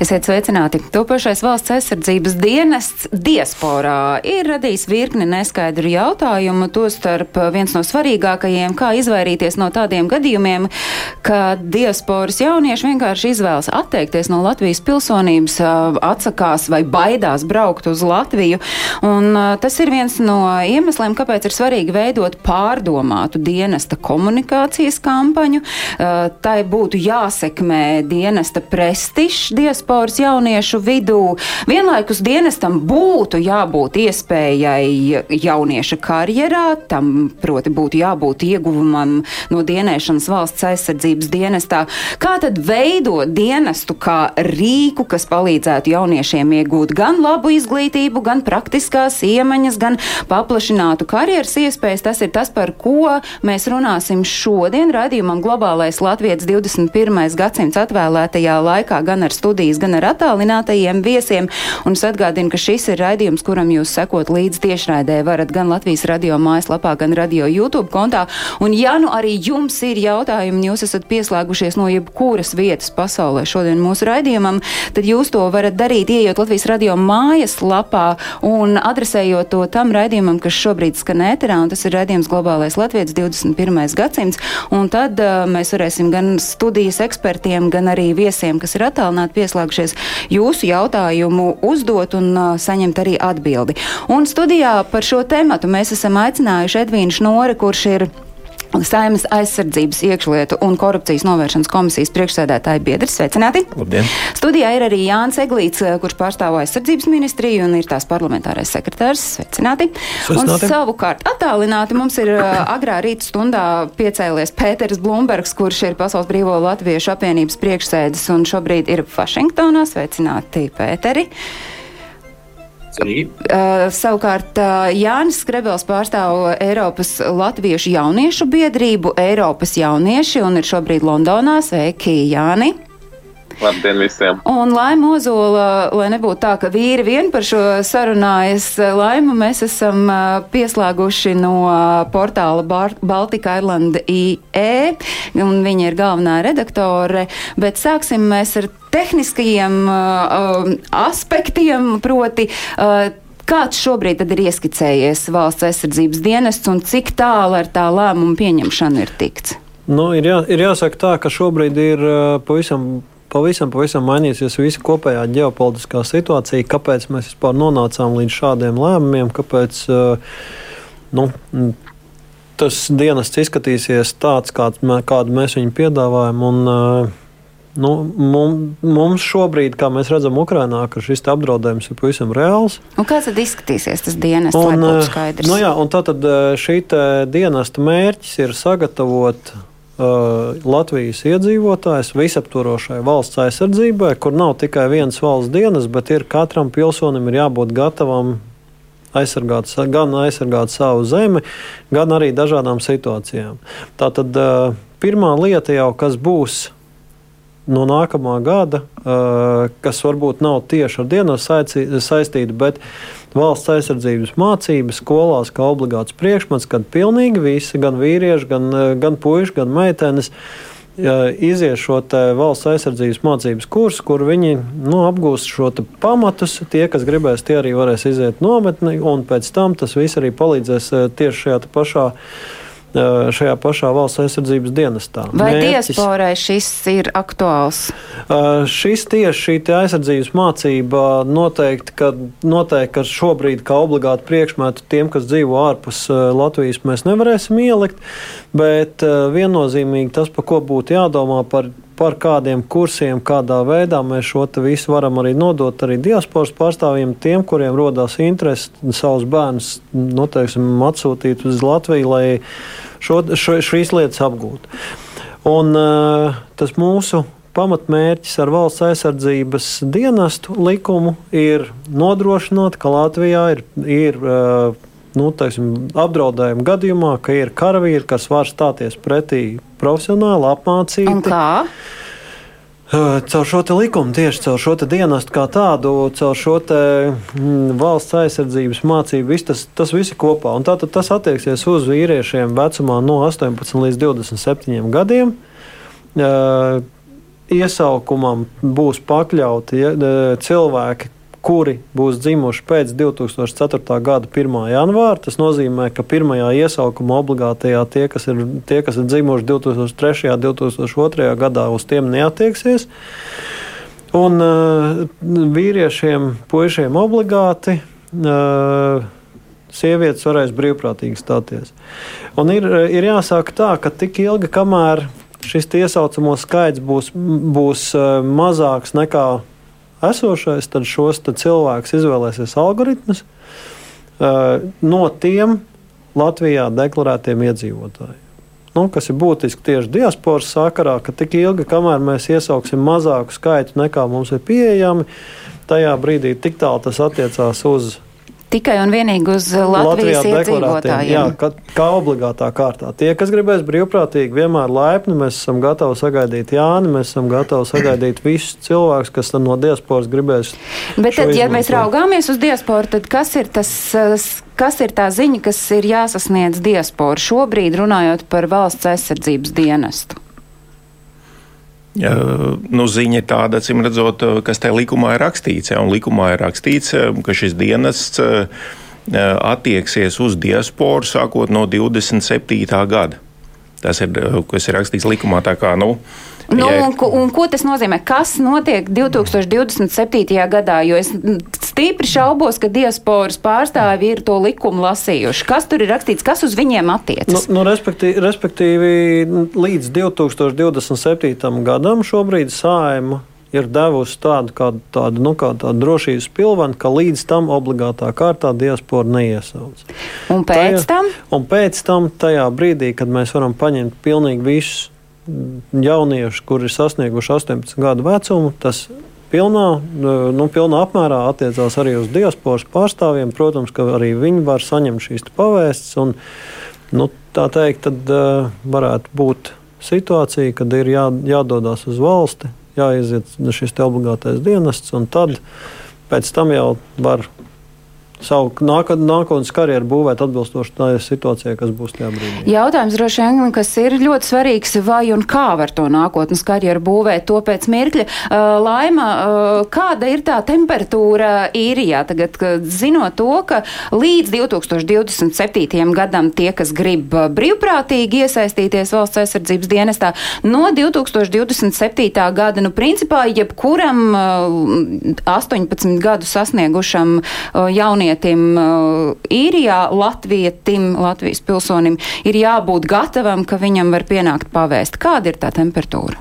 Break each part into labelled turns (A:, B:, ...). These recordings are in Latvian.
A: Esiet sveicināti! Topošais valsts aizsardzības dienests diasporā ir radījis virkni neskaidru jautājumu, tostarp viens no svarīgākajiem, kā izvairīties no tādiem gadījumiem, ka diasporas jaunieši vienkārši izvēlas atteikties no Latvijas pilsonības, atsakās vai baidās braukt uz Latviju. Un tas ir viens no iemesliem, kāpēc ir svarīgi veidot pārdomātu dienesta komunikācijas kampaņu. Tai būtu jāsekmē dienesta prestižs diasporas diasporas jauniešu vidū. Vienlaikus dienestam būtu jābūt iespējai jaunieša karjerā, tam proti būtu jābūt ieguvumam no dienēšanas valsts aizsardzības dienestā. Kā tad veidot dienestu kā rīku, kas palīdzētu jauniešiem iegūt gan labu izglītību, gan praktiskās iemaņas, gan paplašinātu karjeras iespējas? Tas ir tas, par ko mēs runāsim šodien raidījumam Globālais Latvijas 21. gadsimts atvēlētajā laikā gan ar studijas gan ar attālinātajiem viesiem. Un es atgādinu, ka šis ir raidījums, kuram jūs sekot līdz tiešraidē varat gan Latvijas radio mājaslapā, gan radio YouTube kontā. Un ja nu arī jums ir jautājumi, jūs esat pieslēgušies no jebkuras vietas pasaulē šodien mūsu raidījumam, tad jūs to varat darīt, ieejot Latvijas radio mājaslapā un adresējot to tam raidījumam, kas šobrīd skan ēterā, un tas ir raidījums Globālais Latvijas 21. gadsimts. Un tad uh, mēs varēsim gan studijas ekspertiem, gan arī viesiem, kas ir attālināti pieslēgt pieslēgušies, jūsu jautājumu uzdot un uh, saņemt arī atbildi. Un studijā par šo tematu mēs esam aicinājuši Edvīnu Šnori, kurš ir Saimas aizsardzības iekšlietu un korupcijas novēršanas komisijas priekšsēdētāja biedrs. Sveicināti!
B: Labdien!
A: Studijā ir arī Jānis Eglīts, kurš pārstāv aizsardzības ministriju un ir tās parlamentārais sekretārs. Sveicināti!
B: Sveicināti.
A: Un savukārt attālināti mums ir agrā rīta stundā piecēlies Pēters Blumbergs, kurš ir Pasaules brīvo latviešu apvienības priekšsēdis un šobrīd ir Vašingtonā. Sveicināti, Pēteri! Uh, savukārt uh, Jānis Skrebels pārstāv Eiropas Latviešu jauniešu biedrību Eiropas jaunieši un ir šobrīd Londonā. Sveiki, Jāni!
C: Labdien visiem!
A: Un Laima Ozola, lai nebūtu tā, ka vīri vien par šo sarunājas, Laimu mēs esam pieslēguši no portāla Baltika Island IE, un viņa ir galvenā redaktore, bet sāksim mēs ar tehniskajiem uh, aspektiem, proti. Uh, Kāds šobrīd ir ieskicējies valsts aizsardzības dienests un cik tālu ar tā lēmumu pieņemšanu ir tikts?
D: Nu, ir, jā, ir jāsaka tā, ka šobrīd ir pavisam pavisam, pavisam mainīsies visa kopējā ģeopolitiskā situācija, kāpēc mēs vispār nonācām līdz šādiem lēmumiem, kāpēc nu, tas dienests izskatīsies tāds, kāds, kādu mēs viņu piedāvājam. Un, Nu, mums, šobrīd, kā mēs redzam, Ukrainā, šis apdraudējums ir pavisam reāls.
A: Un kā tad izskatīsies tas lai būtu skaidrs?
D: Nu jā, un tātad šī dienesta mērķis ir sagatavot Latvijas iedzīvotājs visaptvarošai valsts aizsardzībai, kur nav tikai viens valsts dienas, bet ir katram pilsonim ir jābūt gatavam aizsargāt, gan aizsargāt savu zemi, gan arī dažādām situācijām. Tātad uh, pirmā lieta jau, kas būs no nākamā gada, kas varbūt nav tieši ar dienu saistīta, bet valsts aizsardzības mācības skolās kā obligāts priekšmets, kad pilnīgi visi, gan vīrieši, gan, gan puiši, gan meitenes, iziet šo valsts aizsardzības mācības kursu, kur viņi nu, apgūst šo pamatus. Tie, kas gribēs, tie arī varēs iziet nometni, un pēc tam tas viss arī palīdzēs tieši šajā pašā šajā pašā valsts aizsardzības dienestā.
A: Vai Mērķis, diasporai šis ir aktuāls?
D: Šis tieši šī aizsardzības mācība noteikti, ka, noteikti, ka šobrīd kā obligāti priekšmetu tiem, kas dzīvo ārpus Latvijas, mēs nevarēsim ielikt, bet viennozīmīgi tas, par ko būtu jādomā par par kādiem kursiem, kādā veidā mēs šo visu varam arī nodot arī diasporas pārstāvjiem, tiem, kuriem rodas interesi savus bērnus nu, teiksim, atsūtīt uz Latviju, lai šo, šo, šīs lietas apgūtu. Un, uh, tas mūsu pamatmērķis ar valsts aizsardzības dienestu likumu ir nodrošināt, ka Latvijā ir, ir uh, nu, teiksim, apdraudējuma gadījumā, ka ir karavīri, kas var stāties pretī profesionāli, apmācīti.
A: Un kā?
D: Caur šo likumu, tieši caur šo dienestu kā tādu, caur šo te, mm, valsts aizsardzības mācību, viss tas, tas viss ir kopā. Un tātad tas attieksies uz vīriešiem vecumā no 18 līdz 27 gadiem. Uh, iesaukumam būs pakļauti ja, cilvēki, kuri būs dzimuši pēc 2004. gada 1. janvāra. Tas nozīmē, ka pirmajā iesaukuma obligātajā tie, kas ir, tie, kas ir dzimuši 2003. un 2002. gadā, uz tiem neatieksies. Un uh, vīriešiem, puišiem obligāti. Uh, sievietes varēs brīvprātīgi stāties. Un ir, ir jāsāk tā, ka tik ilgi, kamēr šis iesaucamo skaits būs, būs mazāks nekā esošais, tad šos tad cilvēkus izvēlēsies algoritms uh, no tiem Latvijā deklarētiem iedzīvotājiem. Nu, kas ir būtiski tieši diasporas sakarā, ka tik ilgi, kamēr mēs iesauksim mazāku skaitu nekā mums ir pieejami, tajā brīdī tik tālu tas attiecās uz
A: Tikai un vienīgi uz Latvijas Latvijā iedzīvotājiem.
D: Jā, kā, kā obligātā kārtā. Tie, kas gribēs brīvprātīgi, vienmēr laipni, mēs esam gatavi sagaidīt Jāni, mēs esam gatavi sagaidīt visus cilvēkus, kas no diasporas gribēs.
A: Bet tad, ja mēs raugāmies uz diasporu, tad kas ir tas? Kas ir tā ziņa, kas ir jāsasniedz diasporu šobrīd, runājot par valsts aizsardzības dienestu?
E: Nu, ziņa tāda, acīm redzot, kas tajā likumā ir rakstīts. Ja, likumā ir rakstīts, ka šis dienests attieksies uz diasporu sākot no 27. gada. Tas ir, kas ir rakstīts likumā. Kā, nu,
A: Nu, un, un ko tas nozīmē? Kas notiek 2027. gadā? Jo es stīpri šaubos, ka diasporas pārstāvi ir to likumu lasījuši. Kas tur ir rakstīts, kas uz viņiem attiecas?
D: Nu, nu, respektīvi, respektīvi, līdz 2027. gadam šobrīd sājuma ir devusi tādu, kā, tādu, nu, kā tādu drošības pilvenu, ka līdz tam obligātā kārtā diaspora neiesauc.
A: Un pēc tajā, tam?
D: Un pēc tam, tajā brīdī, kad mēs varam paņemt pilnīgi visus jaunieši, kuri ir sasnieguši 18 gadu vecumu, tas pilnā, nu, pilnā apmērā attiecās arī uz diasporas pārstāvjiem. Protams, ka arī viņi var saņemt šīs pavēstas. Un, nu, tā teikt, tad uh, varētu būt situācija, kad ir jā, jādodas uz valsti, jāiziet šis obligātais dienests, un tad pēc tam jau var savu nākotnes karjeru būvēt atbilstoši tā situācijai, kas būs tajā brīdī.
A: Jautājums droši vien, kas ir ļoti svarīgs, vai un kā var to nākotnes karjeru būvēt, to pēc mirkļa. Laima, kāda ir tā temperatūra īrijā tagad, zinot to, ka līdz 2027. gadam tie, kas grib brīvprātīgi iesaistīties valsts aizsardzības dienestā, no 2027. gada, nu, principā, jebkuram uh, 18 gadu sasniegušam jaunietim jaunietim īrijā, latvietim, Latvijas pilsonim ir jābūt gatavam, ka viņam var pienākt pavēst. Kāda ir tā temperatūra?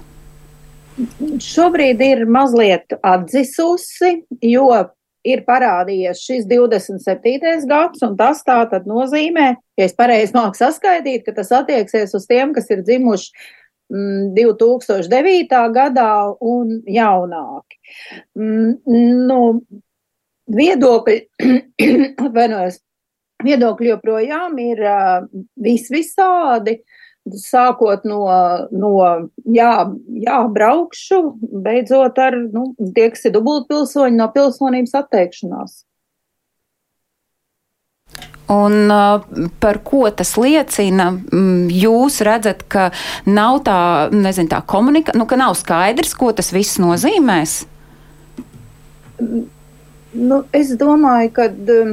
B: Šobrīd ir mazliet atdzisusi, jo ir parādījies šis 27. gads, un tas tā tad nozīmē, ja es pareizi māku saskaidīt, ka tas attieksies uz tiem, kas ir dzimuši mm, 2009. gadā un jaunāki. Mm, nu, viedokļi, atvainojos, viedokļi joprojām ir vis visādi. Sākot no, no jā, jā, braukšu, beidzot ar, nu, tie, kas ir dubultpilsoņi, no pilsonības atteikšanās.
A: Un par ko tas liecina? Jūs redzat, ka nav tā, nezinu, tā komunikācija, nu, ka nav skaidrs, ko tas viss nozīmēs?
B: Nu, es domāju, ka um,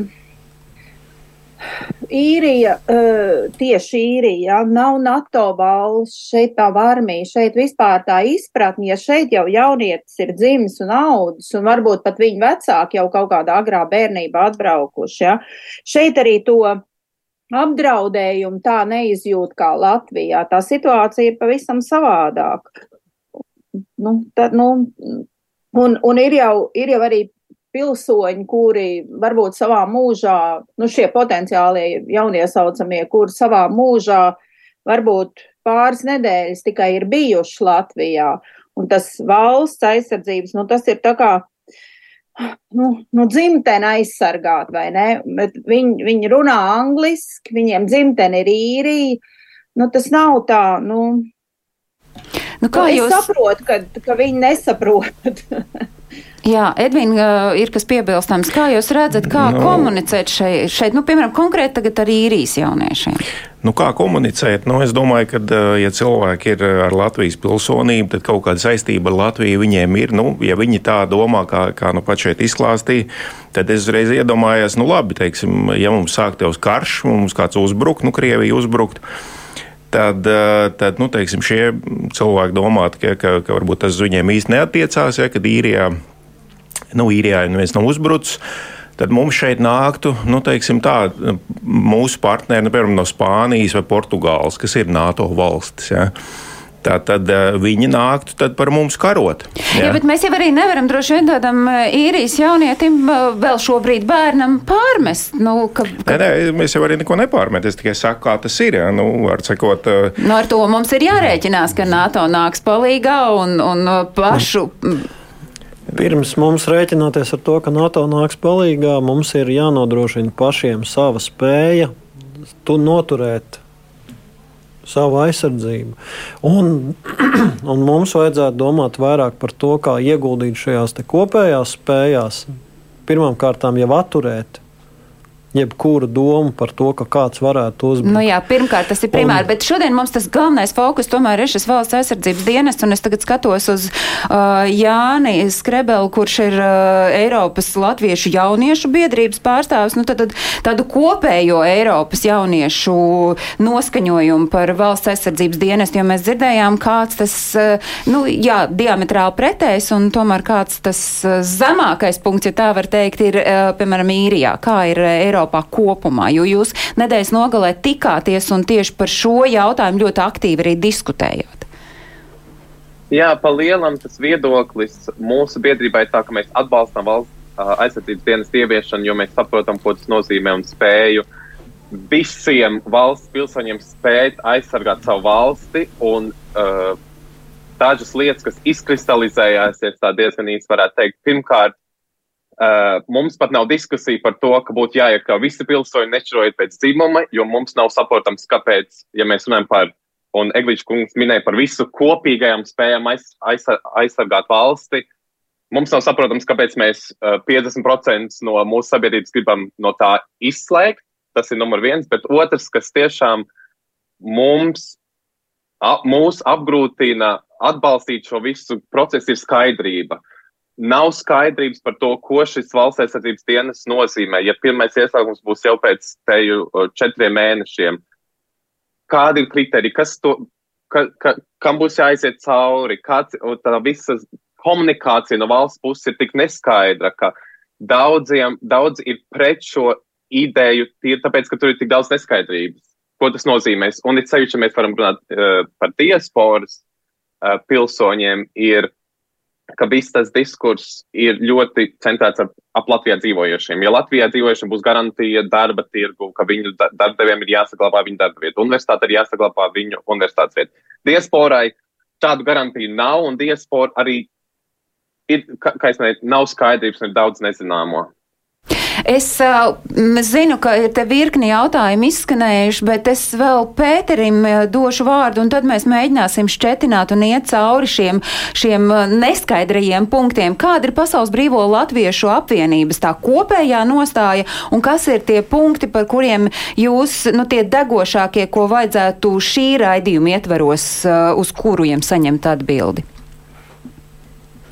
B: īrija, uh, tieši īrija, nav NATO valsts, šeit tā armija, šeit vispār tā izpratne, ja šeit jau jaunietis ir dzimis un audzis, un varbūt pat viņa vecāki jau kaut kādā agrā bērnībā atbraukuši, ja, šeit arī to apdraudējumu tā neizjūt kā Latvijā. Tā situācija ir pavisam savādāka. Nu, tad, nu, un, un ir jau, ir jau arī pilsoņi, kuri varbūt savā mūžā, nu šie potenciālie jauniesaucamie, kuri savā mūžā varbūt pāris nedēļas tikai ir bijuši Latvijā. Un tas valsts aizsardzības, nu tas ir tā kā nu, nu, dzimteni aizsargāt, vai ne? Bet viņi, viņi runā angliski, viņiem dzimteni ir īrija. Nu, tas nav tā, nu.
A: Nu, kā
B: nu,
A: jūs
B: saprotat, ka, ka viņi nesaprot?
A: Jā, Edvīna, ir kas piebilstams. Kā jūs redzat, kā
E: Nu.
A: komunicēt šeit, šeit nu, piemēram, konkrēti tagad ar īrijas jauniešiem?
E: Nu, kā komunicēt? Nu, es domāju, ka, ja cilvēki ir ar Latvijas pilsonību, tad kaut kāda saistība ar Latviju viņiem ir. Nu, ja viņi tā domā, kā, kā nu pat šeit izklāstīja, tad es uzreiz iedomājos, nu, labi, teiksim, ja mums sāktos karš, mums kāds uzbrukt, nu, Krievija uzbrukt. Tad, tad nu, teiksim, šie cilvēki domātu, ka, ka, ka varbūt tas uz viņiem īsti neatiecās, ja, kad īrijā, nu, īrijā neviens nav uzbrucis. Tad mums šeit nāktu, nu, tā, mūsu partneri, nu, piemēram, no Spānijas vai Portugāles, kas ir NATO valstis. Ja. Tā tad eh, viņi nāktu tad par mums karot.
A: Jā. Jā, bet mēs jau arī nevaram droši vien tādam eh, īrijas jaunietim eh, vēl šobrīd bērnam pārmest. Nu, ka,
E: Nē, nē, mēs jau arī neko nepārmetam. Es tikai saku, kā tas ir. Ja. Nu, var sakot, eh,
A: nu, ar to mums ir jārēķinās, ka NATO nāks palīgā un, un uh, pašu.
D: Pirms mums rēķināties ar to, ka NATO nāks palīdzīgā, mums ir jānodrošina pašiem sava spēja tu noturēt savu aizsardzību. Un, un mums vajadzētu domāt vairāk par to, kā ieguldīt šajās kopējās spējās. Pirmkārt, jau atturēt jebkuru domu par to, ka kāds varētu uzbrukt.
A: Nu jā, pirmkārt, tas ir primāri, un... bet šodien mums tas galvenais fokus tomēr ir šis valsts aizsardzības dienests, un es tagad skatos uz uh, Jāni Skrebelu, kurš ir uh, Eiropas Latviešu jauniešu biedrības pārstāvis, nu tad, tad tādu kopējo Eiropas jauniešu noskaņojumu par valsts aizsardzības dienestu, jo mēs dzirdējām, kāds tas, uh, nu jā, diametrāli pretējs, un tomēr kāds tas uh, zemākais punkts, ja tā var teikt, ir, uh, piemēram, īrijā. Kā ir uh, Eiropas Eiropā kopumā, jo jūs nedēļas nogalē tikāties un tieši par šo jautājumu ļoti aktīvi arī diskutējāt.
C: Jā, pa lielam tas viedoklis mūsu biedrībai ir tā, ka mēs atbalstam valsts aizsardzības dienas ieviešanu, jo mēs saprotam, ko tas nozīmē un spēju visiem valsts pilsoņiem spēt aizsargāt savu valsti un uh, dažas lietas, kas izkristalizējās, tā diezgan īsti varētu teikt. Pirmkārt, Uh, mums pat nav diskusija par to, ka būtu jāiekļauj visi pilsoņi nešķirojot pēc dzimuma, jo mums nav saprotams, kāpēc, ja mēs runājam par, un Eglīčs kungs minēja par visu kopīgajām spējām aiz, aiz, aizsargāt valsti. Mums nav saprotams, kāpēc mēs uh, 50% no mūsu sabiedrības gribam no tā izslēgt. Tas ir numur viens, bet otrs, kas tiešām mums, ap, mūs apgrūtina atbalstīt šo visu procesu, ir skaidrība. Uh, nav skaidrības par to, ko šis valsts aizsardzības dienas nozīmē. Ja pirmais iesaukums būs jau pēc teju četriem mēnešiem, kādi ir kriteriji, kas to, ka, ka, kam būs jāiziet cauri, kāds, tā visa komunikācija no valsts puses ir tik neskaidra, ka daudziem, daudz ir pret šo ideju, tie, tāpēc, ka tur ir tik daudz neskaidrības. Ko tas nozīmēs? Un it sevišķi, mēs varam runāt uh, par diasporas uh, pilsoņiem, ir ka viss tas diskurss ir ļoti centrēts ap, ap Latvijā dzīvojošiem. Ja Latvijā dzīvojošiem būs garantija darba tirgu, ka viņu darbdevējiem ir jāsaglabā viņu darba vieta, universitāte ir jāsaglabā viņu universitātes vieta. Diasporai tādu garantiju nav, un diaspora arī ir, kā, kā es nezinu, nav skaidrības un ir daudz nezināmo.
A: Es uh, zinu, ka ir te virkni jautājumi izskanējuši, bet es vēl Pēterim došu vārdu, un tad mēs mēģināsim šķetināt un iet cauri šiem, šiem neskaidrajiem punktiem. Kāda ir Pasaules brīvo latviešu apvienības tā kopējā nostāja, un kas ir tie punkti, par kuriem jūs, nu, tie degošākie, ko vajadzētu šī raidījuma ietveros, uh, uz kuriem saņemt atbildi?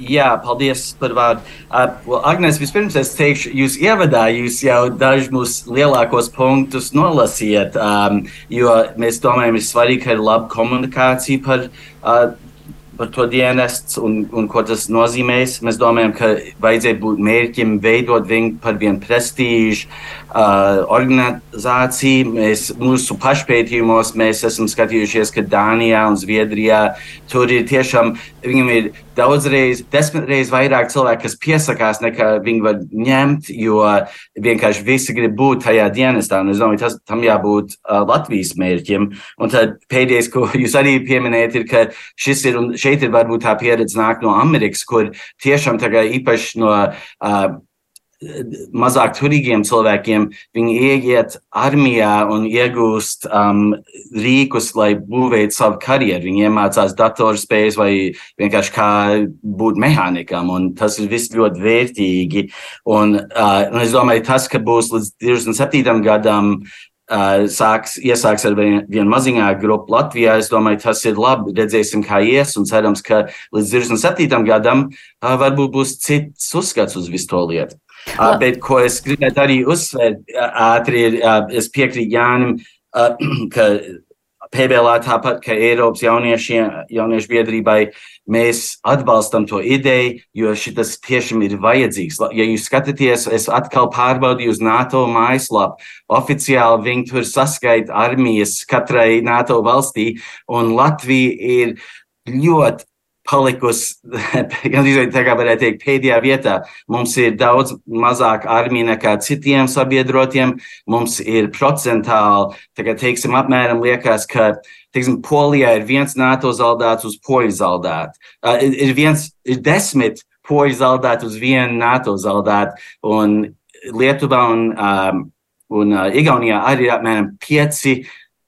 F: Jā, paldies par vārdu. Uh, Agnēs, vispirms es teikšu, jūs ievadā jūs jau dažus mūsu lielākos punktus nolasījāt, um, jo mēs domājam, ir svarīgi, ka ir laba komunikācija par, uh, par to dienestu un, un ko tas nozīmēs. Mēs domājam, ka vajadzētu būt mērķim veidot viņu par vienu prestīžu uh, organizāciju. Mēs mūsu pašpētījumos mēs esam skatījušies, ka Dānijā un Zviedrijā tur ir tiešām, viņam ir daudzreiz, desmitreiz vairāk cilvēku, kas piesakās, nekā viņi var ņemt, jo vienkārši visi grib būt tajā dienestā. Un es domāju, tas tam jābūt uh, Latvijas mērķim. Un tad pēdējais, ko jūs arī pieminējat, ir, ka šis ir, un šeit ir varbūt tā pieredze nāk no Amerikas, kur tiešām tagad īpaši no uh, mazāk turīgiem cilvēkiem, viņi ieiet armijā un iegūst um, rīkus, lai būvētu savu karjeru. Viņi iemācās datorspējas vai vienkārši kā būt mehānikam, un tas ir viss ļoti vērtīgi. Un, uh, un es domāju, tas, ka būs līdz 27. gadam Uh, sāks, iesāks ar vienu vien maziņāku grupu Latvijā. Es domāju, tas ir labi. Redzēsim, kā ies, un cerams, ka līdz 27. gadam uh, varbūt būs cits uzskats uz visu to lietu. Uh, bet ko es gribētu arī uzsvērt ātri, ir, uh, es piekrītu Jānim, uh, ka PBL tāpat, ka Eiropas jauniešu biedrībai mēs atbalstam to ideju, jo šis tiešām ir vajadzīgs. Ja jūs skatāties, es atkal pārbaudīju uz NATO mājaslapu. Oficiāli viņi tur saskaita armijas katrai NATO valstī, un Latvija ir ļoti palikusi, gandrīz tā kā varētu teikt, pēdējā vietā. Mums ir daudz mazāk armija nekā citiem sabiedrotiem. Mums ir procentāli, tagad teiksim, apmēram liekas, ka, teiksim, Polijā ir viens NATO zaldāts uz poļu zaldātu. Uh, ir, viens, ir desmit poļu zaldātu uz vienu NATO zaldātu, un Lietuvā un, um, un uh, Igaunijā arī ir apmēram pieci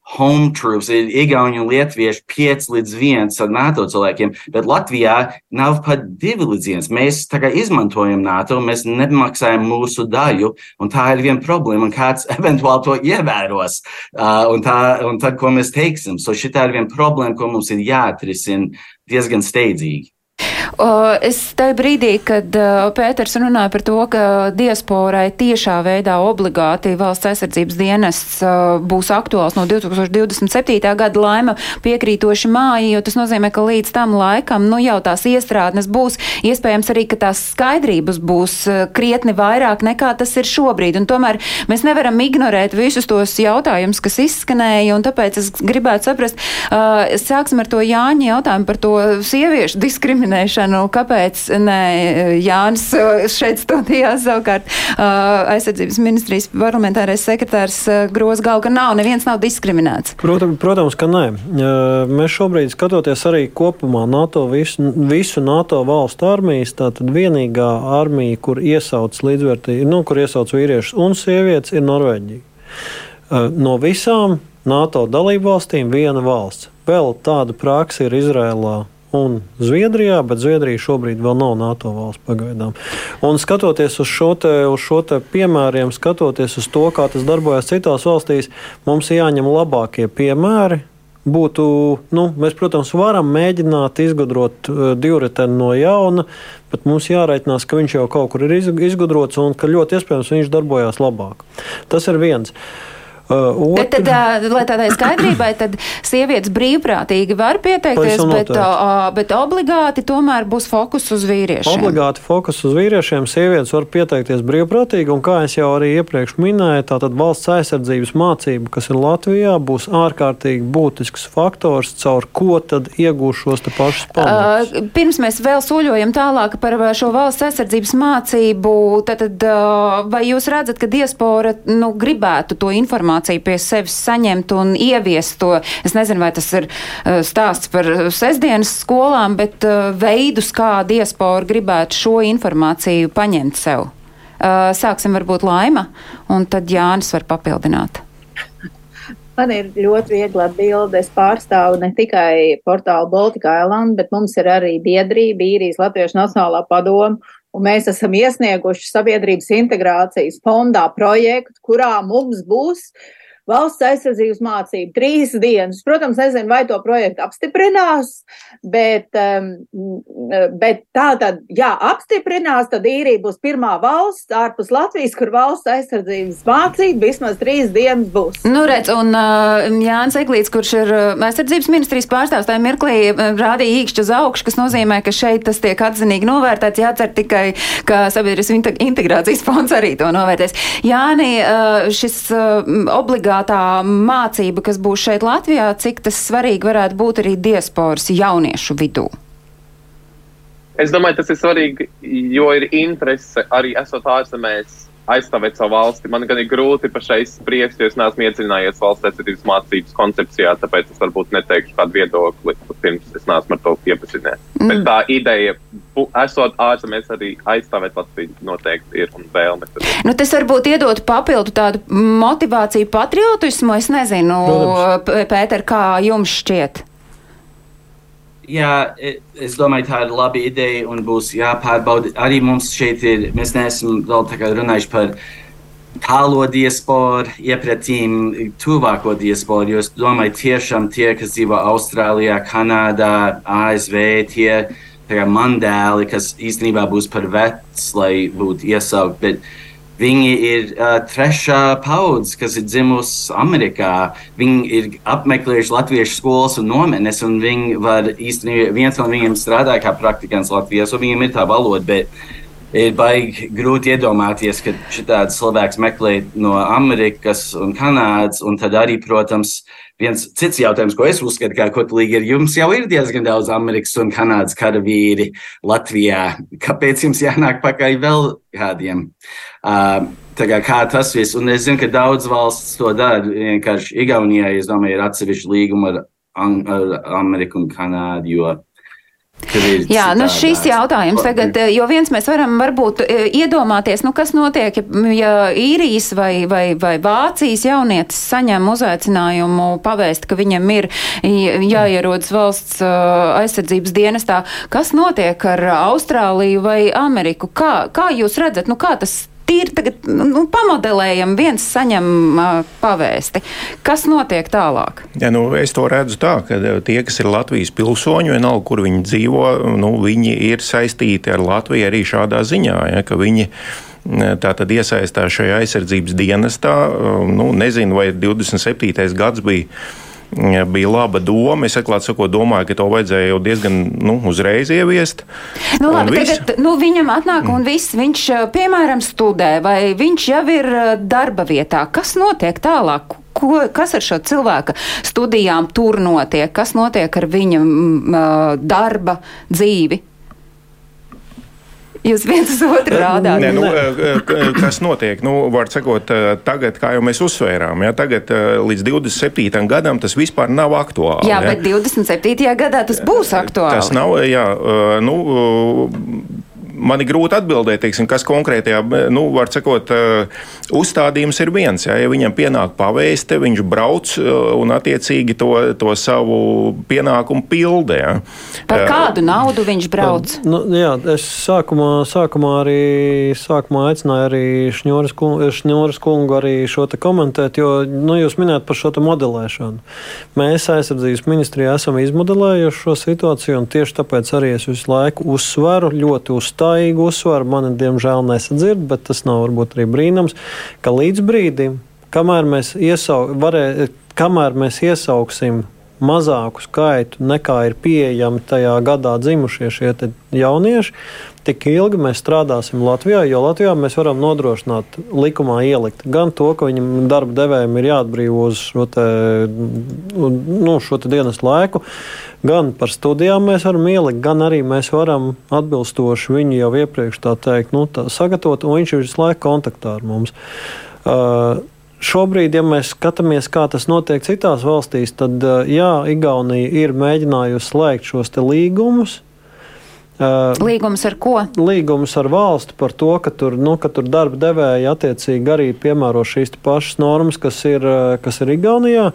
F: home troops, ir Igauni un Lietuvieši 5 līdz 1 ar NATO cilvēkiem, bet Latvijā nav pat 2 līdz 1. Mēs tagad izmantojam NATO, mēs nemaksājam mūsu daļu, un tā ir viena problēma, un kāds eventuāli to ievēros. Uh, un, tā, un tad, ko mēs teiksim, so šī ir viena problēma, ko mums ir jāatrisina diezgan steidzīgi.
A: Es tajā brīdī, kad Pēters runāja par to, ka diasporai tiešā veidā obligāti valsts aizsardzības dienests būs aktuāls no 2027. gada laima piekrītoši māji, jo tas nozīmē, ka līdz tam laikam, nu jau tās iestrādnes būs, iespējams arī, ka tās skaidrības būs krietni vairāk nekā tas ir šobrīd. Un tomēr mēs nevaram ignorēt visus tos jautājumus, kas izskanēja, un tāpēc es gribētu saprast, sāksim ar to Jāņa jautājumu par to sieviešu diskriminēšanu jautājumā, kāpēc ne Jānis šeit studijā savukārt aizsardzības ministrijas parlamentārais sekretārs groz galvu, ka nav, neviens nav diskriminēts?
D: Protams, protams ka nē. Mēs šobrīd skatoties arī kopumā NATO, visu, visu NATO valstu armijas, tātad vienīgā armija, kur iesauc līdzvērtīgi, nu, kur iesauc vīriešus un sievietes, ir Norvēģija. No visām NATO dalību valstīm viena valsts. Vēl tāda praksa ir Izrēlā un Zviedrijā, bet Zviedrija šobrīd vēl nav NATO valsts pagaidām. Un skatoties uz šo, te, uz šo te piemēriem, skatoties uz to, kā tas darbojas citās valstīs, mums jāņem labākie piemēri. Būtu, nu, mēs, protams, varam mēģināt izgudrot uh, divriteni no jauna, bet mums jāreikinās, ka viņš jau kaut kur ir izgudrots un ka ļoti iespējams viņš darbojās labāk. Tas ir viens. Uh,
A: Uh, bet tad, uh, lai tādai skaidrībai, tad sievietes brīvprātīgi var pieteikties, bet, uh, bet obligāti tomēr būs fokus uz vīriešiem.
D: Obligāti fokus uz vīriešiem. Sievietes var pieteikties brīvprātīgi, un kā jau arī iepriekš minēju, tātad valsts aizsardzības mācība, kas ir Latvijā, būs ārkārtīgi būtisks faktors, caur ko tad iegūs šos te pašus pamatus.
A: Uh, pirms mēs vēl soļojam tālāk par šo valsts aizsardzības mācību, tad, tad uh, vai jūs redzat, ka diaspora nu, gribētu to informāciju? Informāciju pie sevis saņemt un ieviest to. Es nezinu, vai tas ir uh, stāsts par sestdienas skolām, bet uh, veidus, kā diaspora gribētu šo informāciju paņemt sev. Uh, sāksim varbūt laima, un tad Jānis var papildināt.
B: Man ir ļoti viegli atbildēt. Es pārstāvu ne tikai portālu Baltika Island, bet mums ir arī biedrība, īrijas Latviešu Nacionālā padoma. Un mēs esam iesnieguši sabiedrības integrācijas fondā projektu, kurā mums būs uh, valsts aizsardzības mācību trīs dienas. Protams, nezinu, vai to projektu apstiprinās, bet, um, bet tā tad, ja apstiprinās, tad īrija būs pirmā valsts ārpus Latvijas, kur valsts aizsardzības mācība vismaz trīs dienas būs.
A: Nu, redz, un uh, Jānis Eglīts, kurš ir uh, aizsardzības ministrijas pārstāvs, tajā mirklī uh, rādīja īkšķi uz augšu, kas nozīmē, ka šeit tas tiek atzinīgi novērtēts. Jācer tikai, ka sabiedrības integrācijas fonds arī to novērtēs. Jāni, šis uh, obligāti obligātā mācība, kas būs šeit Latvijā, cik tas svarīgi varētu būt arī diasporas jauniešu vidū?
C: Es domāju, tas ir svarīgi, jo ir interese arī esot ārzemēs aizstāvēt savu valsti. Man gan ir grūti pašai spriest, jo es neesmu iedzinājies valsts aizsardzības mācības koncepcijā, tāpēc es varbūt neteikšu kādu viedokli, pirms es neesmu ar to iepazinies. Mm. Bet tā ideja, esot ārzemēs, arī aizstāvēt Latviju, noteikti ir un vēlme.
A: Nu, tas varbūt iedot papildu tādu motivāciju, patriotismu. Es nezinu, Pēter, kā jums šķiet?
F: Jā, e, es domāju, tā ir laba ideja un būs jāpārbauda. Arī mums šeit ir, mēs neesam vēl tā kā runājuši par tālo diasporu, iepratīm tuvāko diasporu, jo es domāju, tiešām tie, kas dzīvo Austrālijā, Kanādā, ASV, tie mandēli, kas īstenībā būs par vec, lai būtu iesaukt. Bet, Viņi ir uh, trešā paudze, kas ir dzimusi Amerikā. Viņi ir apmeklējuši latviešu skolas un nometnes, un viņi var īstenībā viens no viņiem strādā kā praktikants Latvijā, un viņiem ir tā valoda. Bet ir baigi grūti iedomāties, ka šāds cilvēks meklē no Amerikas un Kanādas, un tad arī, protams, viens cits jautājums, ko es uzskatu, kā kotlīgi ir, jums jau ir diezgan daudz Amerikas un Kanādas karavīri Latvijā. Kāpēc jums jānāk pakaļ vēl kādiem? Uh, kā, kā tas viss, un es zinu, ka daudz valsts to dara. Vienkārši Igaunijai, es domāju, ir atsevišķi līguma ar, ar Ameriku un Kanādu,
A: Jā, nu šis jautājums tagad, jo viens mēs varam varbūt iedomāties, nu kas notiek, ja īrijas vai, vai, vai Vācijas jaunietis saņem uzaicinājumu pavēst, ka viņam ir jāierodas valsts aizsardzības dienestā. Kas notiek ar Austrāliju vai Ameriku? Kā, kā jūs redzat, nu kā tas tīri tagad nu, pamodelējam, viens saņem uh, pavēsti. Kas notiek tālāk?
E: Ja, nu, es to redzu tā, ka tie, kas ir Latvijas pilsoņi, vienalga, kur viņi dzīvo, nu, viņi ir saistīti ar Latviju arī šādā ziņā, ja, ka viņi tā tad iesaistās šajā aizsardzības dienestā. Nu, nezinu, vai 27. gads bija bija laba doma. Es atklāti sakot, domāju, ka to vajadzēja jau diezgan nu, uzreiz ieviest.
A: Nu, labi, tagad, nu, viņam atnāk un viss, viņš, piemēram, studē vai viņš jau ir darba vietā. Kas notiek tālāk? Ko, kas ar šo cilvēku studijām tur notiek? Kas notiek ar viņa m, darba dzīvi? Jūs viens uz otru rādāt.
E: Nē, nu, kas notiek? Nu, var sakot, tagad, kā jau mēs uzsvērām, ja, tagad līdz 27. gadam tas vispār nav aktuāli.
A: Jā, ja. bet 27. gadā tas būs aktuāli.
E: Tas nav, jā, nu, man ir grūti atbildēt, teiksim, kas konkrētajā, nu, var sakot, eh, uzstādījums ir viens. Jā, ja viņam pienāk pavēste, viņš brauc eh, un attiecīgi to, to savu pienākumu pildē. Jā.
A: Par eh, kādu naudu viņš brauc?
D: Nu, jā, es sākumā, sākumā arī sākumā aicināju arī Šņoras kungu, Šņoras kungu arī šo te komentēt, jo nu, jūs minējat par šo te modelēšanu. Mēs aizsardzības ministrijā esam izmodelējuši šo situāciju, un tieši tāpēc arī es visu laiku uzsveru ļoti uz uzstājīgu uzsvaru. Mani, diemžēl, nesadzird, bet tas nav varbūt arī brīnums, ka līdz brīdim, kamēr mēs, iesau, varē, kamēr mēs iesauksim mazāku skaitu nekā ir pieejami tajā gadā dzimušie šie jaunieši, tik ilgi mēs strādāsim Latvijā, jo Latvijā mēs varam nodrošināt likumā ielikt gan to, ka viņam darba devējiem ir jāatbrīvo uz šo, te, nu, šo dienas laiku, gan par studijām mēs varam ielikt, gan arī mēs varam atbilstoši viņu jau iepriekš tā teikt, nu, tā sagatavot, un viņš ir visu laiku kontaktā ar mums. Uh, Šobrīd, ja mēs skatāmies, kā tas notiek citās valstīs, tad jā, Igaunija ir mēģinājusi slēgt šos līgumus,
A: Līgums ar ko?
D: Līgums ar valsti par to, ka tur, nu, ka tur darba devēji attiecīgi arī piemēro šīs pašas normas, kas ir, kas ir Igaunijā.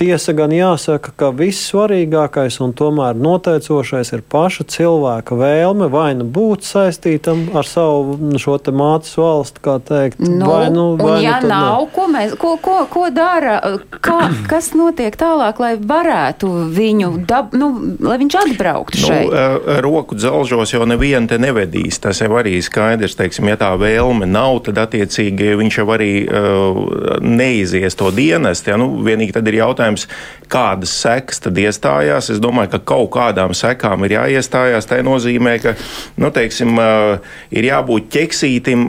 D: Tiesa gan jāsaka, ka vissvarīgākais un tomēr noteicošais ir paša cilvēka vēlme vai nu būt saistītam ar savu nu, šo te mātes valsti, kā teikt.
A: Nu, vai nu, vai un, ja nu nav, ne. ko, mēs, ko, ko, ko dara, kā, kas notiek tālāk, lai varētu viņu, dab, nu, lai viņš atbrauktu nu, šeit?
E: Nu, roku dzelžos jau nevienu te nevedīs, tas jau arī skaidrs, teiksim, ja tā vēlme nav, tad attiecīgi viņš jau arī uh, neizies to dienestu, ja, nu, vienīgi tad ir jautājums, jautājums, kādas sekas tad iestājās. Es domāju, ka kaut kādām sekām ir jāiestājās. Tā nozīmē, ka nu, teiksim, ir jābūt ķeksītim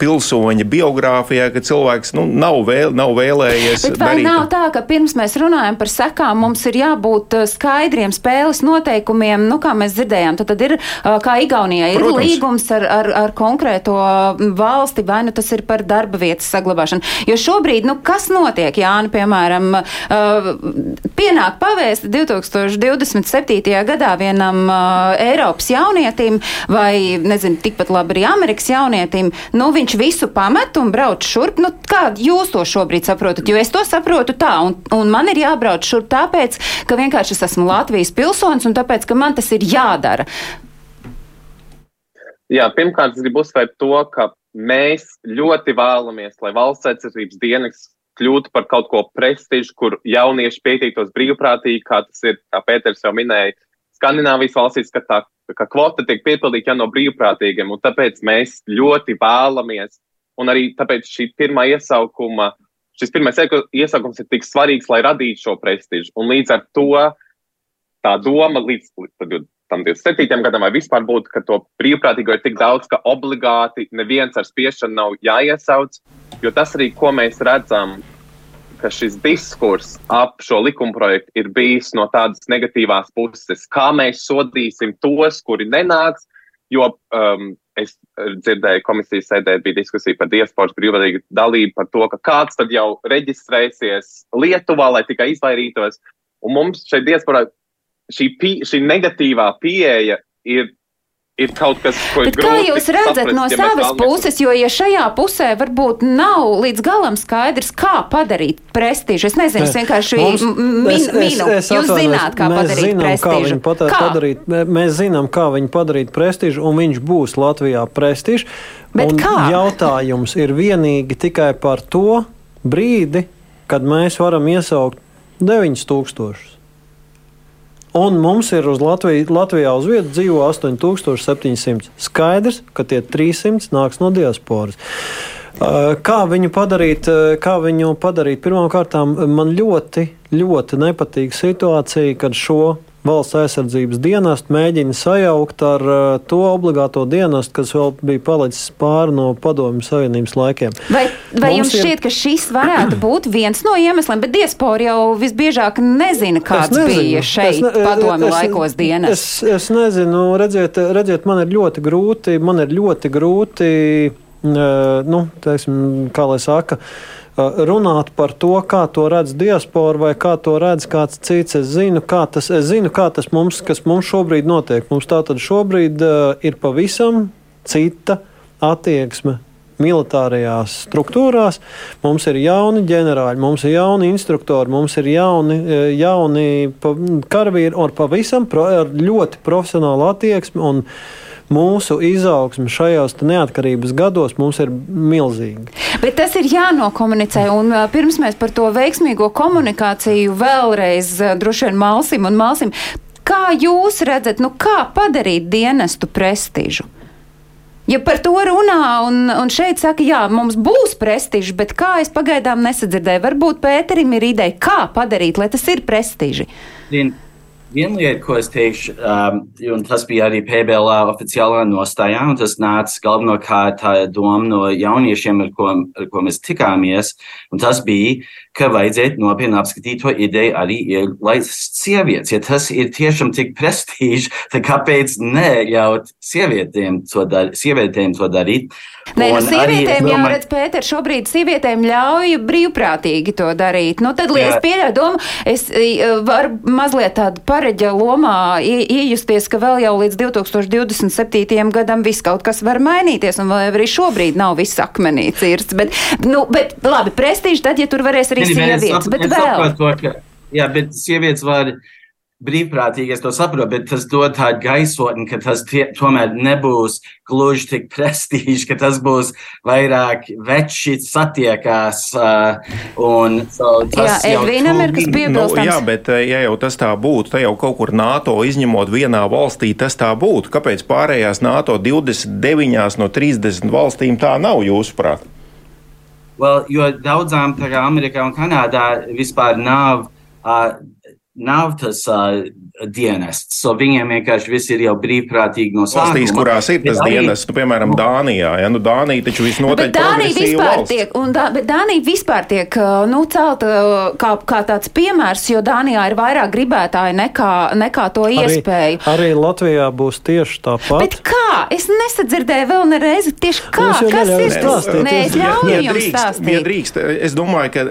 E: pilsoņa biogrāfijā, ka cilvēks nu, nav, vēl, nav vēlējies.
A: Bet vai darīt. nav tā, ka pirms mēs runājam par sekām, mums ir jābūt skaidriem spēles noteikumiem, nu, kā mēs dzirdējām, tad, tad ir, kā Igaunijā, ir Protams. līgums ar, ar, ar konkrēto valsti, vai nu tas ir par darba vietas saglabāšanu. Jo šobrīd, nu, kas notiek, Jāni, piemēram, uh, pienāk pavēsti 2027. gadā vienam uh, Eiropas jaunietim vai, nezinu, tikpat labi arī Amerikas jaunietim, nu, viņš visu pamet un brauc šurp. Nu, kā jūs to šobrīd saprotat? Jo es to saprotu tā, un, un man ir jābrauc šurp tāpēc, ka vienkārši es esmu Latvijas pilsonis un tāpēc, ka man tas ir jādara.
C: Jā, pirmkārt, es gribu uzsvērt to, ka mēs ļoti vēlamies, lai valsts aizsardzības dienas kļūtu par kaut ko prestižu, kur jaunieši pieteiktos brīvprātīgi, kā tas ir, kā Pēters jau minēja, Skandināvijas valstīs, ka tā ka kvota tiek piepildīta jau no brīvprātīgiem, un tāpēc mēs ļoti vēlamies, un arī tāpēc šī pirmā iesaukuma, šis pirmais iesaukums ir tik svarīgs, lai radītu šo prestižu, un līdz ar to tā doma līdz, tam 27. gadam vai vispār būtu, ka to brīvprātīgo ir tik daudz, ka obligāti neviens ar spiešanu nav jāiesauc, jo tas arī, ko mēs redzam, ka šis diskurs ap šo likumprojektu ir bijis no tādas negatīvās puses, kā mēs sodīsim tos, kuri nenāks, jo um, es dzirdēju, komisijas sēdē bija diskusija par diasporas brīvprātīgu dalību, par to, ka kāds tad jau reģistrēsies Lietuvā, lai tikai izvairītos. Un mums šeit diasporā šī, pie, šī negatīvā pieeja ir ir kaut kas, ko
A: Bet kā jūs redzat saprast, no ja savas puses, jo ja šajā pusē varbūt nav līdz galam skaidrs, kā padarīt prestižu? Es nezinu, es vienkārši Mums, min, es, minu. Es, es jūs atvainos, zināt, kā padarīt zinām, prestižu.
D: Kā kā? Padarīt, mēs zinām, kā viņi padarīt prestižu, un viņš būs Latvijā prestižs. Bet kā? Jautājums ir vienīgi tikai par to brīdi, kad mēs varam iesaukt 9000. Un mums ir uz Latviju, Latvijā uz vietas dzīvo 8700. Skaidrs, ka tie 300 nāks no diasporas. Kā viņu padarīt? Kā viņu padarīt? Pirmkārt, man ļoti, ļoti nepatīk situācija, kad šo valsts aizsardzības dienestu mēģina sajaukt ar uh, to obligāto dienestu, kas vēl bija palicis pāri no Padomju Savienības laikiem.
A: Vai, vai Mums jums šķiet, ir... ka šis varētu būt viens no iemesliem, bet diaspora jau visbiežāk nezina, kāds bija šeit ne, Padomju laikos dienests?
D: Es, es nezinu, redziet, redziet, man ir ļoti grūti, man ir ļoti grūti, uh, nu, teiksim, kā lai saka, uh, runāt par to, kā to redz diaspora vai kā to redz kāds cits. Es zinu, kā tas, es zinu, kā tas mums, kas mums šobrīd notiek. Mums tā tad šobrīd uh, ir pavisam cita attieksme militārajās struktūrās. Mums ir jauni ģenerāļi, mums ir jauni instruktori, mums ir jauni, jauni karavīri ar pavisam pro, ar ļoti profesionālu attieksmi. Mūsu izaugsme šajos neatkarības gados mums ir milzīga.
A: Bet tas ir jānokomunicē, un pirms mēs par to veiksmīgo komunikāciju vēlreiz droši vien malsim un malsim. Kā jūs redzat, nu kā padarīt dienestu prestižu? Ja par to runā, un, un šeit saka, jā, mums būs prestižs, bet kā es pagaidām nesadzirdēju, varbūt Pēterim ir ideja, kā padarīt, lai tas ir prestiži.
F: Zin, Viena lieta, ko es teikšu, um, un tas bija arī PBL oficiālā nostājā, un tas nāca galvenokārt tā doma no jauniešiem, ar ko, ar ko mēs tikāmies, un tas bija, ka vajadzētu nopietni apskatīt to ideju arī ielaist sievietes. Ja tas ir tiešām tik prestiži, tad kāpēc neļaut sievietēm to, dar sievietēm to darīt?
A: Nē, nu, sievietēm jau redz, Pēter, šobrīd sievietēm ļauj brīvprātīgi to darīt. Nu, tad, lai es pieļauju domu, es varu mazliet tādu pareģa lomā iejusties, ka vēl jau līdz 2027. gadam viss kaut kas var mainīties, un arī šobrīd nav viss akmenī cirsts. Bet, nu, bet labi, prestiži tad, ja tur varēs arī sievietes, bet vēl.
F: To, ka, jā, bet sievietes var brīvprātīgi, es to saprotu, bet tas dod tādu gaisotni, ka tas tie, tomēr nebūs gluži tik prestiži, ka tas būs vairāk veči satiekās. Uh, un, so,
A: jā, Edvīnam ir kas piebilstams.
E: Nu, jā, bet ja jau tas tā būtu, tad jau kaut kur NATO izņemot vienā valstī tas tā būtu. Kāpēc pārējās NATO 29 no 30 valstīm tā nav jūsuprāt?
F: Well, jo daudzām, tā kā Amerikā un Kanādā, vispār nav uh, nav tas uh, dienests. So viņiem vienkārši viss ir jau brīvprātīgi no sākuma.
E: Valstīs, kurās ir tas
F: arī,
E: dienests, nu, piemēram, Dānijā. Ja? Nu, Dānija taču visnotaļ
A: Bet Dānija vispār
E: valsts.
A: tiek, un Dā, bet Dānija vispār tiek nu, celta kā, kā tāds piemērs, jo Dānijā ir vairāk gribētāji nekā, nekā to iespēju.
D: Arī, arī Latvijā būs tieši tāpat.
A: Bet kā? Es nesadzirdēju vēl nereizi tieši kā. Kas ir tas?
D: stāstīt,
A: Nē, es ļauju jums
E: drīkst, ja
A: stāstīt.
E: drīkst, es domāju, ka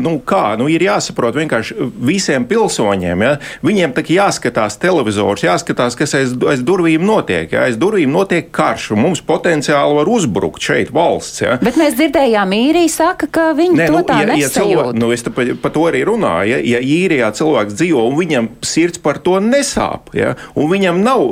E: nu, kā, nu, ir jāsaprot vienkārši visiem pilsoņiem. Ja? Viņiem tā jāskatās televizors, jāskatās, kas aiz, aiz durvīm notiek. Ja? Aiz durvīm notiek karš, un mums potenciāli var uzbrukt šeit valsts. Ja?
A: Bet mēs dzirdējām, īrija saka, ka viņi
E: Nē,
A: to
E: nu,
A: tā
E: ja, ja
A: nesajūt.
E: cilvēki, nu, es te pa, par to arī runāju. Ja, ja īrijā cilvēks dzīvo un viņam sirds par to nesāp, ja, un viņam nav,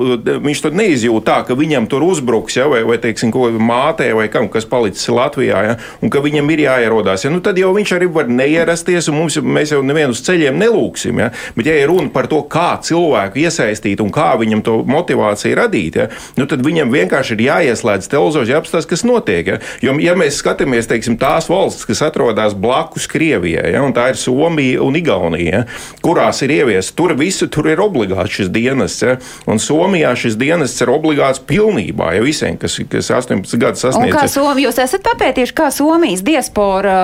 E: viņš to neizjūt tā, ka viņam tur uzbruks, ja, vai, vai teiksim, ko mātē, vai kam, kas palicis Latvijā, ja, un ka viņam ir jāierodās, ja, nu, tad jau viņš arī var neierasties, un mums, mēs jau nevienu uz ceļiem nelūksim. Ja. Bet, ja ir runa par to, kā cilvēku iesaistīt un kā viņam to motivāciju radīt, ja, nu, tad viņam vienkārši ir jāieslēdz televizors, jāapstāsta, kas notiek. Ja. Jo, ja mēs skatāmies, teiksim, tās valstis, kas atrodas blakus Krievijai, ja, un tā ir Somija un Igaunija, ja, kurās ir ieviests, tur visu tur ir obligāts šis dienests. Ja, un Somijā šis dienests ir obligāts pilnībā, ja visiem, kas, kas 18 gadus
A: Un kā
E: sasniedz.
A: Somija, jūs esat papētījuši, kā Somijas diaspora.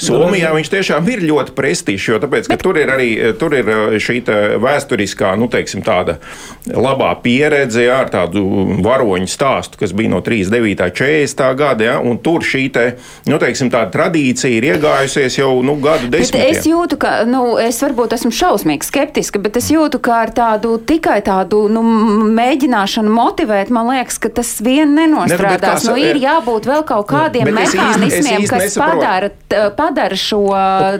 E: Somijā viņš tiešām ir ļoti prestižs, jo tāpēc, Bet... tur ir arī tur ir šī tā vēsturiskā, nu, teiksim, tāda labā pieredze jā, ar tādu varoņu stāstu, kas bija no 39. 40. gada, ja, un tur šī te, nu, teiksim, tāda tradīcija ir iegājusies jau nu, gadu
A: Bet
E: desmitiem.
A: es jūtu, ka, nu, es varbūt esmu šausmīgi skeptiska, bet es jūtu, ka ar tādu tikai tādu nu, mēģināšanu motivēt, man liekas, ka tas vien nenostrādās.
E: Nu,
A: Nu, ir jābūt vēl kaut kādiem
E: Bet īsti- es
A: mehānismiem, kas
E: nesaprotu.
A: padara, padara šo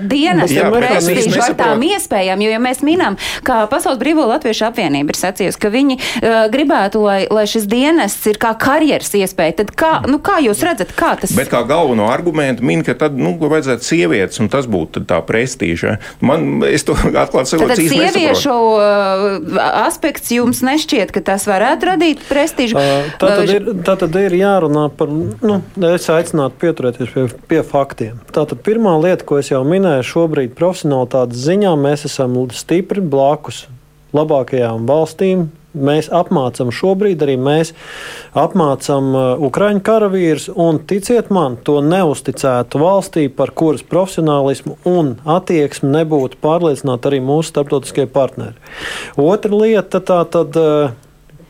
E: bet es īsti
A: prestižu ar tām iespējām. Jo, ja mēs minam, ka Pasaules Brīvo Latviešu apvienība ir sacījusi, ka viņi uh, gribētu, lai, lai šis dienests ir kā karjeras iespēja, tad kā, nu, kā jūs redzat, kā tas
E: Bet kā galveno argumentu min, ka tad nu, vajadzētu sievietes, un tas būtu tad tā prestīža. Man, es to atklāti sakot,
A: Tad
E: īsti
A: sieviešu
E: nesaprotu.
A: uh, aspekts jums nešķiet, ka tas varētu radīt prestižu.
D: Tā tad ir, tā tad ir jārunā par, nu, es aicinātu pieturēties pie, pie faktiem. Tātad pirmā lieta, ko es jau minēju, šobrīd profesionālitātes ziņā mēs esam stipri blakus labākajām valstīm. Mēs apmācām šobrīd arī mēs apmācām uh, Ukraiņu karavīrus, un ticiet man, to neusticētu valstī, par kuras profesionālismu un attieksmi nebūtu pārliecināti arī mūsu starptautiskie partneri. Otra lieta tā tad. Uh,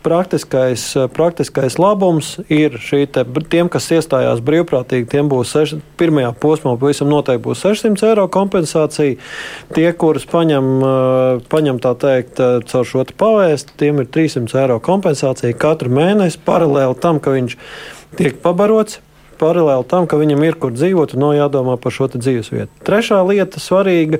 D: praktiskais, praktiskais labums ir šī te, tiem, kas iestājās brīvprātīgi, tiem būs seš, pirmajā posmā pavisam noteikti būs 600 eiro kompensācija. Tie, kurus paņem, eh, paņem tā teikt, eh, caur šo pavēstu, tiem ir 300 eiro kompensācija katru mēnesi paralēli tam, ka viņš tiek pabarots. Paralēli tam, ka viņam ir kur dzīvot, un nav jādomā par šo dzīvesvietu. Trešā lieta svarīga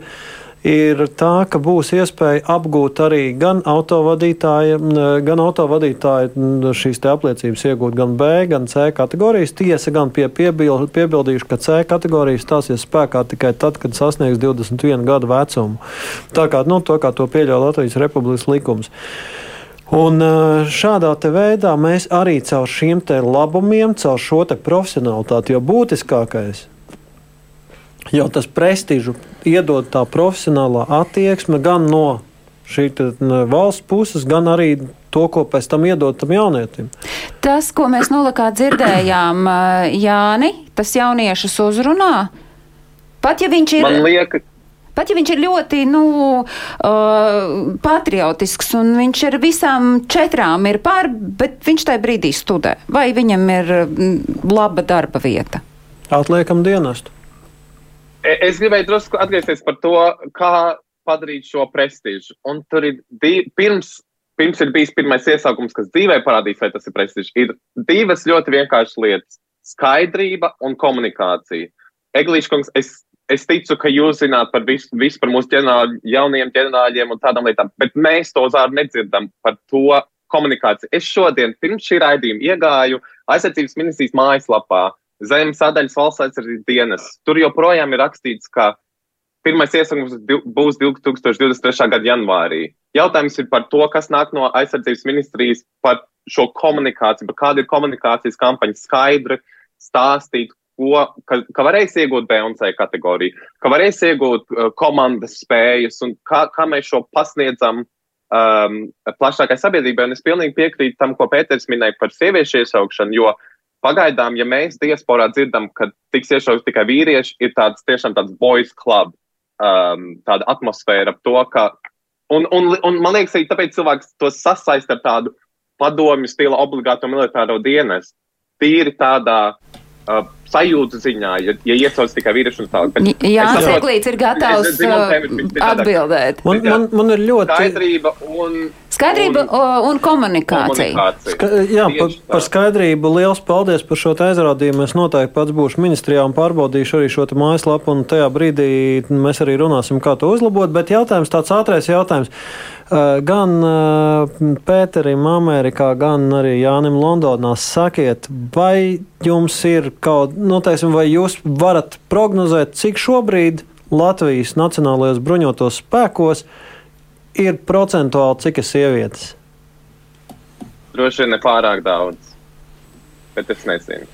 D: ir tā, ka būs iespēja apgūt arī gan autovadītāju, gan autovadītāju šīs apliecības iegūt gan B, gan C kategorijas. Tiesa gan pie piebil, piebildīšu, ka C kategorijas stāsies spēkā tikai tad, kad sasniegs 21 gadu vecumu. Tā kā, nu, to, kā to pieļauj Latvijas Republikas likums. Un šādā veidā mēs arī caur šiem labumiem, caur šo profesionālitāti, jo būtiskākais jau tas prestižu iedod tā profesionālā attieksme gan no šī valsts puses, gan arī to, ko pēc tam iedod tam jaunietim.
A: Tas, ko mēs nulakā dzirdējām, Jāni, tas jauniešus uzrunā. Pat ja viņš ir.
C: Man liekas,
A: Pat ja viņš ir ļoti nu, uh, patriotisks un viņš ar visām četrām ir pār, bet viņš tajā brīdī studē, vai viņam ir laba darba vieta?
D: Atliekam dienestu.
C: E- Es gribēju drusku atgriezties par to, kā padarīt šo prestižu. Un tur ir div, pirms, pirms ir bijis pirmais iesaukums, kas dzīvē parādīs, vai tas ir prestižs. Ir divas ļoti vienkāršas lietas - skaidrība un komunikācija. Eglīškungs, es, es ticu, ka jūs zināt par visu, visu par mūsu ģenerāļ, jauniem ģenerāļiem un tādām lietām, bet mēs to zāru nedzirdam par to komunikāciju. Es šodien pirms šī raidījuma iegāju aizsardzības ministrijas mājaslapā zem sadaļas valsts aizsardzības dienas. Tur joprojām ir rakstīts, ka pirmais iesaukums būs 2023. gada janvārī. Jautājums ir par to, kas nāk no aizsardzības ministrijas par šo komunikāciju, par kāda ir komunikācijas kampaņa skaidri stāstīt, ko, ka, ka varēs iegūt B un C kategoriju, ka varēs iegūt uh, komandas spējas un kā, kā mēs šo pasniedzam um, plašākai sabiedrībai. Un es pilnīgi piekrītu tam, ko Pēters minēja par sieviešu iesaukšanu, jo pagaidām, ja mēs diasporā dzirdam, ka tiks iesaukti tikai vīrieši, ir tāds tiešām tāds boys club, um, tāda atmosfēra ap to, ka, un, un, un man liekas, arī tāpēc cilvēks to sasaist ar tādu padomju stila obligāto militāro dienestu. Tīri tādā uh, sajūtu ziņā, ja, ja iesauc tikai vīriešu un tālāk.
A: Jā, Seklīts ir gatavs es, es, atbildēt.
D: Man, man, man ir ļoti.
C: Skaidrība un.
A: Skaidrība un, un komunikācija.
C: komunikācija.
D: Ska, jā, par, par skaidrību liels paldies par šo aizrādījumu. Es noteikti pats būšu ministrijā un pārbaudīšu arī šo mājaslapu, un tajā brīdī mēs arī runāsim, kā to uzlabot. Bet jautājums tāds ātrais jautājums. Gan Pēterim Amerikā, gan arī Jānim Londonā sakiet, vai jums ir kaut, nu, teiksim, vai jūs varat prognozēt, cik šobrīd Latvijas Nacionālajos bruņotos spēkos ir procentuāli, cik ir sievietes?
C: Droši vien ne pārāk daudz, bet es nezinu.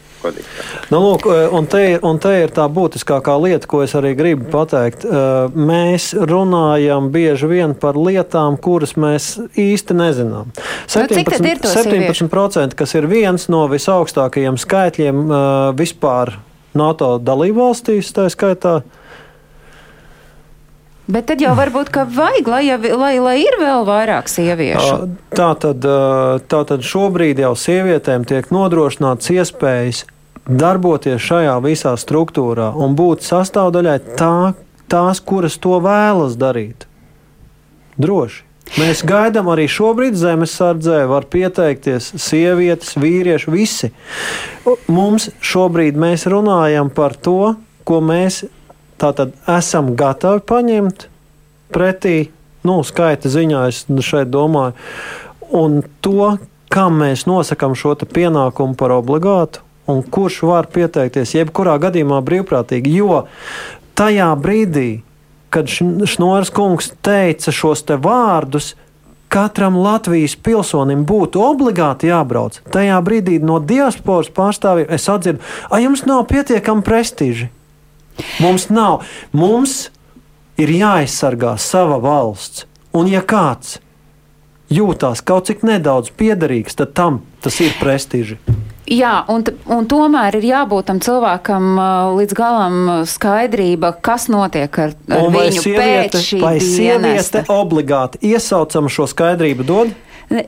D: Nu, lūk, un, te, un te ir tā būtiskākā lieta, ko es arī gribu pateikt. Mēs runājam bieži vien par lietām, kuras mēs īsti nezinām. 17%,
A: nu,
D: 17% kas ir viens no visaugstākajiem skaitļiem vispār NATO dalībvalstīs, tā skaitā.
A: Bet tad jau varbūt, ka vajag, lai, lai, lai ir vēl vairāk sieviešu.
D: Tā tad, tā tad šobrīd jau sievietēm tiek nodrošināts iespējas darboties šajā visā struktūrā un būt sastāvdaļai tā, tās, kuras to vēlas darīt. Droši. Mēs gaidām arī šobrīd zemesardzē, var pieteikties sievietes, vīrieši, visi. Mums šobrīd mēs runājam par to, ko mēs tātad esam gatavi paņemt pretī, nu, skaita ziņā es šeit domāju, un to, kam mēs nosakām šo pienākumu par obligātu, un kurš var pieteikties jebkurā gadījumā brīvprātīgi. Jo tajā brīdī, kad Šnoras kungs teica šos te vārdus, katram Latvijas pilsonim būtu obligāti jābrauc. Tajā brīdī no diasporas pārstāvjiem es atzinu, ka jums nav pietiekami prestiži. Mums nav. Mums ir jāaizsargā sava valsts. Un ja kāds jūtās kaut cik nedaudz piederīgs, tad tam tas ir prestiži.
A: Jā, un, un tomēr ir jābūt tam cilvēkam līdz galam skaidrība, kas notiek ar, ar viņu
D: sieviete,
A: pēc šī
D: vai
A: dienesta.
D: sieviete obligāti iesaucam šo skaidrību dod?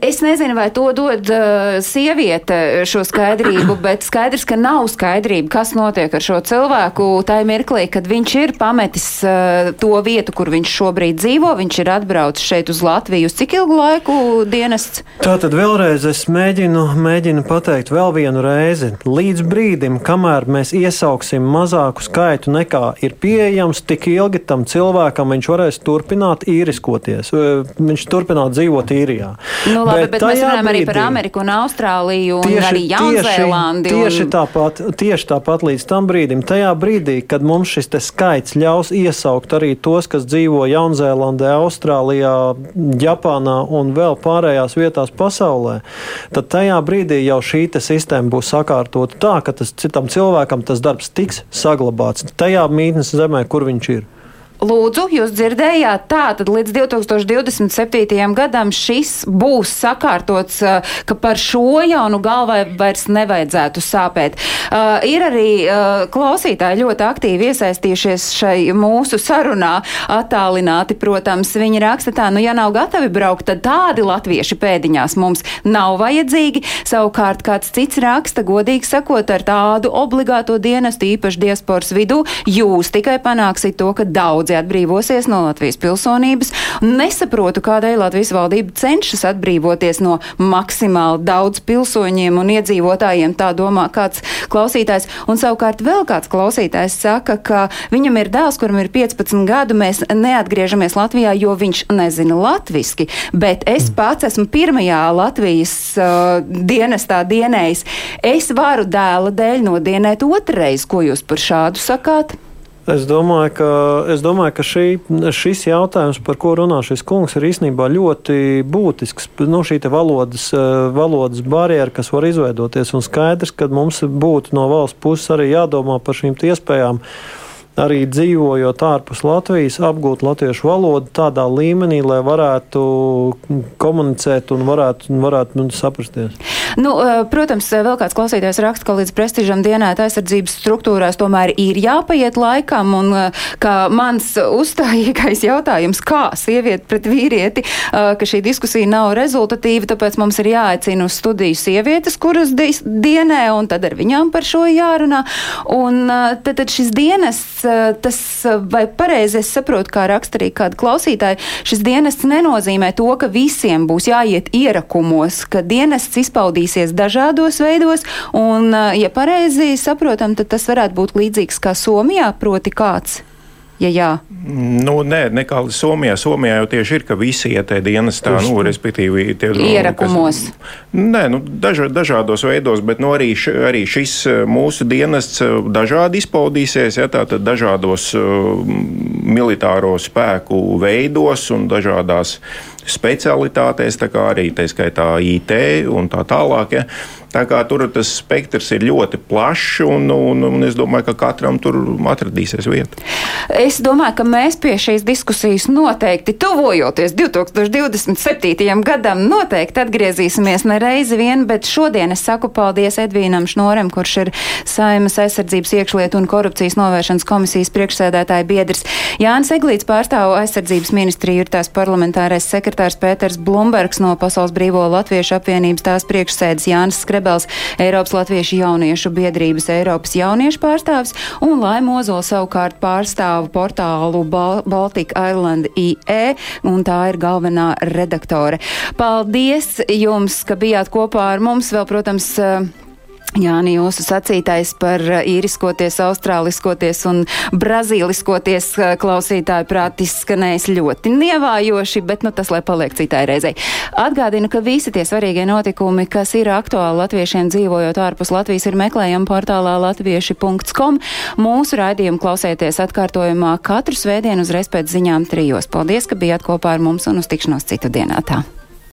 A: Es nezinu, vai to dod uh, sieviete šo skaidrību, bet skaidrs, ka nav skaidrība, kas notiek ar šo cilvēku tajā mirklī, kad viņš ir pametis uh, to vietu, kur viņš šobrīd dzīvo. Viņš ir atbraucis šeit uz Latviju. Uz cik ilgu laiku dienests?
D: Tā tad vēlreiz es mēģinu, mēģinu pateikt vēl vienu reizi. Līdz brīdim, kamēr mēs iesauksim mazāku skaitu nekā ir pieejams, tik ilgi tam cilvēkam viņš varēs turpināt īriskoties. Viņš turpināt dzīvot īrijā.
A: Nu, labi, bet, bet mēs runājam brīdī, arī par Ameriku un Austrāliju un tieši, arī Jaunzēlandi.
D: Tieši, tieši,
A: un...
D: tāpat, tieši tāpat līdz tam brīdim, tajā brīdī, kad mums šis skaits ļaus iesaukt arī tos, kas dzīvo Jaunzēlandē, Austrālijā, Japānā un vēl pārējās vietās pasaulē, tad tajā brīdī jau šī sistēma būs sakārtota tā, ka tas citam cilvēkam tas darbs tiks saglabāts tajā mītnes zemē, kur viņš ir.
A: Lūdzu, jūs dzirdējāt, tā tad līdz 2027. gadam šis būs sakārtots, ka par šo jaunu galvai vairs nevajadzētu sāpēt. Uh, ir arī uh, klausītāji ļoti aktīvi iesaistījušies šai mūsu sarunā, attālināti, protams, viņi raksta tā, nu, ja nav gatavi braukt, tad tādi latvieši pēdiņās mums nav vajadzīgi. Savukārt kāds cits raksta, godīgi sakot, ar tādu obligāto dienestu, īpaši diasporas vidū, jūs tikai panāksiet to, ka daudz daudzi atbrīvosies no Latvijas pilsonības. Nesaprotu, kādēļ Latvijas valdība cenšas atbrīvoties no maksimāli daudz pilsoņiem un iedzīvotājiem. Tā domā kāds klausītājs. Un savukārt vēl kāds klausītājs saka, ka viņam ir dēls, kuram ir 15 gadu, mēs neatgriežamies Latvijā, jo viņš nezina latviski. Bet es mm. pats esmu pirmajā Latvijas uh, dienestā dienējis. Es varu dēla dēļ nodienēt otrreiz. Ko jūs par šādu sakāt?
D: Es domāju, ka, es domāju, ka šī, šis jautājums, par ko runā šis kungs, ir īstenībā ļoti būtisks. Nu, šī valodas, valodas barjera, kas var izveidoties, un skaidrs, ka mums būtu no valsts puses arī jādomā par šīm iespējām arī dzīvojot ārpus Latvijas, apgūt latviešu valodu tādā līmenī, lai varētu komunicēt un varētu, varētu nu, saprasties.
A: Nu, eh, protams, vēl kāds klausītājs raksta, ka līdz prestižam dienēt aizsardzības struktūrās tomēr ir jāpaiet laikam, un eh, kā mans uzstājīgais jautājums, kā sieviete pret vīrieti, eh, ka šī diskusija nav rezultatīva, tāpēc mums ir jāaicina uz studiju sievietes, kuras dienē, un tad ar viņām par šo jārunā. Un tad, tad šis dienests tas, eh, vai pareizi es saprotu, kā raksta arī kāda klausītāja, šis dienests nenozīmē to, ka visiem būs jāiet ierakumos, ka dienests izpaudīsies dažādos veidos, un, eh, ja pareizi saprotam, tad tas varētu būt līdzīgs kā Somijā, proti kāds ja jā?
E: Nu, nē, nekā Somijā. Somijā jau tieši ir, ka visi ietē dienestā, nu, respektīvi,
A: tie ir ierakumos.
E: Kas, nē, nu, daž, dažādos veidos, bet nu, arī, š, arī šis eh, mūsu dienests eh, dažādi izpaudīsies, ja tātad dažādos uh, militāro spēku veidos un dažādās specialitātēs, tā kā arī tā skaitā IT un tā tālāk. Ja. Tā kā tur tas spektrs ir ļoti plašs, un, un, un es domāju, ka katram tur atradīsies vieta.
A: Es domāju, ka mēs pie šīs diskusijas noteikti tuvojoties 2027. gadam, noteikti atgriezīsimies ne reizi vien, bet šodien es saku paldies Edvīnam Šnorem, kurš ir Saimas aizsardzības iekšlietu un korupcijas novēršanas komisijas priekšsēdētāja biedrs. Jānis Eglīts pārstāv aizsardzības ministriju, ir tās parlamentārais sekretārs Pēters Blumbergs no Pasaules brīvo latviešu apvienības tās priekšsēdes Jānis Skreps. Krebels, Eiropas Latviešu jauniešu biedrības Eiropas jauniešu pārstāvis, un Laima Ozola savukārt pārstāvu portālu Bal Baltic Island IE, un tā ir galvenā redaktore. Paldies jums, ka bijāt kopā ar mums. Vēl, protams, Jā, jūsu sacītais par uh, īriskoties, austrāliskoties un brazīliskoties uh, klausītāju prāt izskanējis ļoti nievājoši, bet nu, tas lai paliek citai reizei. Atgādinu, ka visi tie svarīgie notikumi, kas ir aktuāli latviešiem dzīvojot ārpus Latvijas, ir meklējami portālā latvieši.com. Mūsu raidījumu klausieties atkārtojumā katru svētdienu uzreiz pēc ziņām trijos. Paldies, ka bijāt kopā ar mums un uz tikšanos citu dienā. Tā.